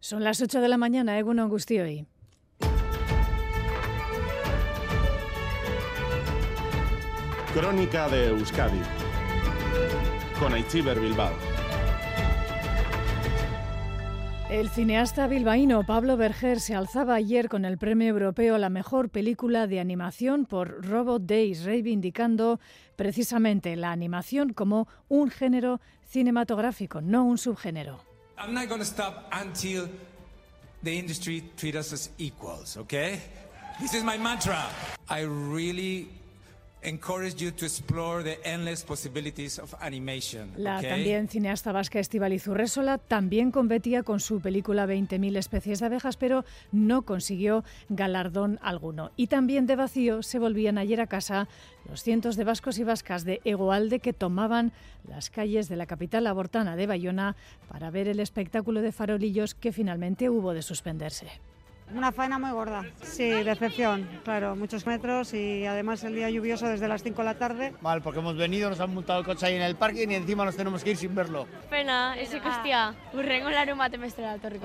Son las 8 de la mañana, Egun hoy. Crónica de Euskadi con Aichiber Bilbao. El cineasta bilbaíno Pablo Berger se alzaba ayer con el premio europeo a la mejor película de animación por Robot Days, reivindicando precisamente la animación como un género cinematográfico, no un subgénero. I'm not going to stop until the industry treat us as equals, okay? This is my mantra. I really La también cineasta vasca Estíbaliz Urresola también competía con su película 20.000 especies de abejas, pero no consiguió galardón alguno. Y también de vacío se volvían ayer a casa los cientos de vascos y vascas de Egoalde que tomaban las calles de la capital abortana de Bayona para ver el espectáculo de farolillos que finalmente hubo de suspenderse. Una faena muy gorda, sí, decepción, claro, muchos metros y además el día lluvioso desde las 5 de la tarde. Mal, porque hemos venido, nos han montado el coche ahí en el parque y encima nos tenemos que ir sin verlo. Pena, ese costia, urrengo la la torre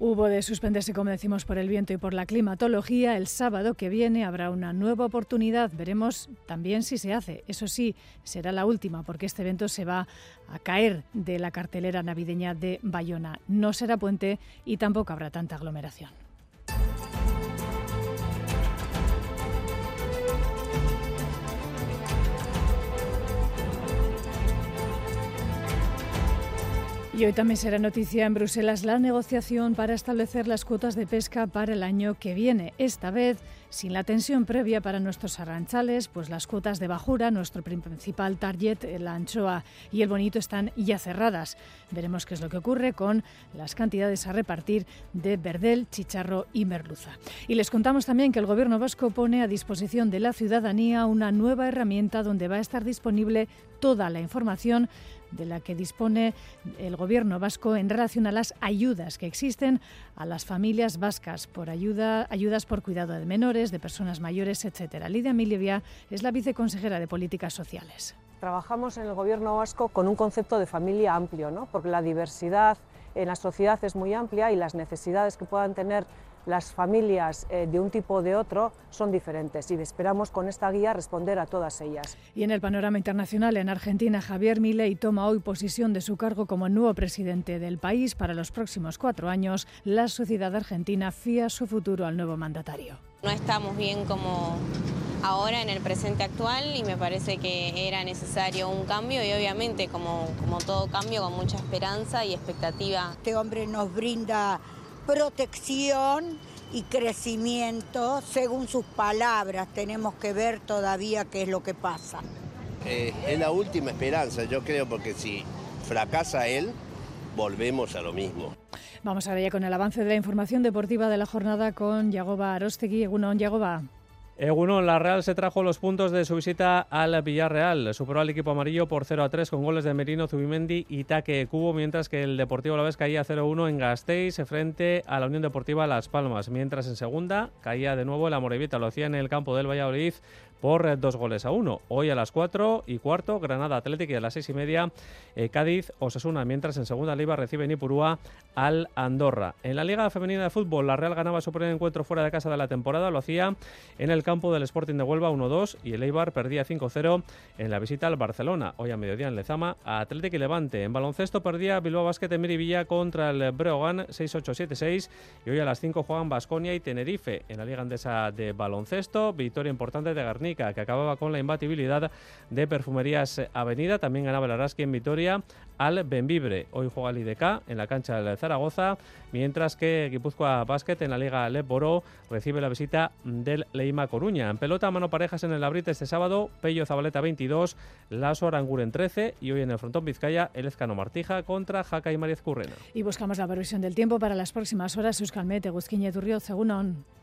Hubo de suspenderse, como decimos, por el viento y por la climatología. El sábado que viene habrá una nueva oportunidad. Veremos también si se hace. Eso sí, será la última, porque este evento se va a caer de la cartelera navideña de Bayona. No será puente y tampoco habrá tanta aglomeración. Y hoy también será noticia en Bruselas la negociación para establecer las cuotas de pesca para el año que viene. Esta vez sin la tensión previa para nuestros arranchales, pues las cuotas de bajura, nuestro principal target, la anchoa y el bonito, están ya cerradas. Veremos qué es lo que ocurre con las cantidades a repartir de verdel, chicharro y merluza. Y les contamos también que el Gobierno vasco pone a disposición de la ciudadanía una nueva herramienta donde va a estar disponible toda la información de la que dispone el gobierno vasco en relación a las ayudas que existen a las familias vascas por ayuda, ayudas por cuidado de menores, de personas mayores, etcétera. Lidia Milivia es la viceconsejera de Políticas Sociales. Trabajamos en el gobierno vasco con un concepto de familia amplio, ¿no? porque la diversidad en la sociedad es muy amplia y las necesidades que puedan tener las familias eh, de un tipo o de otro son diferentes y esperamos con esta guía responder a todas ellas. Y en el panorama internacional, en Argentina, Javier Milei toma hoy posición de su cargo como nuevo presidente del país. Para los próximos cuatro años, la sociedad argentina fía su futuro al nuevo mandatario. No estamos bien como ahora en el presente actual y me parece que era necesario un cambio y obviamente como, como todo cambio con mucha esperanza y expectativa. Este hombre nos brinda protección y crecimiento, según sus palabras. Tenemos que ver todavía qué es lo que pasa. Eh, es la última esperanza, yo creo, porque si fracasa él, volvemos a lo mismo. Vamos ahora ya con el avance de la información deportiva de la jornada con Yagoba Arostegui. Egunon, Yagoba. Eguno, la Real se trajo los puntos de su visita al Villarreal. Superó al equipo amarillo por 0 a 3 con goles de Merino, Zubimendi y Taque Cubo, mientras que el Deportivo La Vez caía 0-1 en Gasteiz frente a la Unión Deportiva Las Palmas. Mientras en segunda caía de nuevo el Amorevita, lo hacía en el campo del Valladolid por dos goles a uno. Hoy a las 4 y cuarto, Granada Atlético y a las seis y media, eh, Cádiz Osasuna, mientras en segunda liga recibe Nipurúa al Andorra. En la Liga Femenina de Fútbol, la Real ganaba su primer encuentro fuera de casa de la temporada, lo hacía en el campo del Sporting de Huelva 1-2 y el Eibar perdía 5-0 en la visita al Barcelona. Hoy a mediodía en Lezama, Atlético y Levante. En baloncesto perdía Bilbao Basket en Miribilla contra el Breogán 6-8-7-6 y hoy a las 5 juegan Basconia y Tenerife en la Liga Andesa de Baloncesto. Victoria importante de Garnier que acababa con la imbatibilidad de Perfumerías Avenida. También ganaba el Araski en Vitoria al Benvibre. Hoy juega el IDK en la cancha de Zaragoza, mientras que Guipúzcoa Basket en la Liga Leporo recibe la visita del Leima Coruña. En pelota, mano parejas en el Abrite este sábado, Pello Zabaleta 22, Laso Aranguren 13 y hoy en el frontón Vizcaya, el Ezcano Martija contra Jaca y Mariez Currena. Y buscamos la previsión del tiempo para las próximas horas. Euskalmet, Guzquiñe, Turrio, según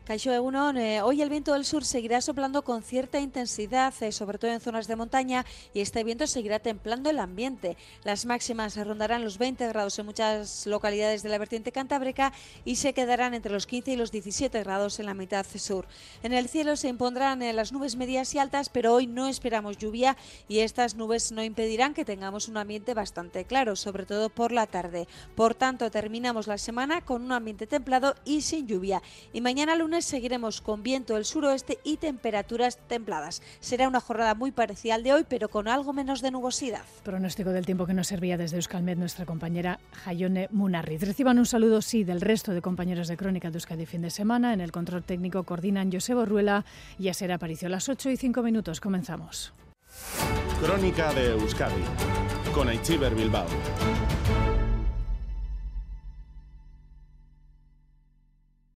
Caixo Egunon, eh, hoy el viento del sur seguirá soplando con cierta intensidad, eh, sobre todo en zonas de montaña, y este viento seguirá templando el ambiente. Las máximas rondarán los 20 grados en muchas localidades de la vertiente cantábrica y se quedarán entre los 15 y los 17 grados en la mitad sur. En el cielo se impondrán eh, las nubes medias y altas, pero hoy no esperamos lluvia y estas nubes no impedirán que tengamos un ambiente bastante claro, sobre todo por la tarde. Por tanto, terminamos la semana con un ambiente templado y sin lluvia. Y mañana lunes seguiremos con viento del suroeste y temperaturas templadas. Será una jornada muy parecida al de hoy, pero con algo menos de nubosidad. Pronóstico del tiempo que nos servía desde Euskalmet nuestra compañera Jayone Munarriz. Reciban un saludo, sí, del resto de compañeros de Crónica de Euskadi fin de semana. En el control técnico coordinan Josebo Ruela y Aser apareció a las 8 y 5 minutos. Comenzamos. Crónica de Euskadi con Aichiber Bilbao.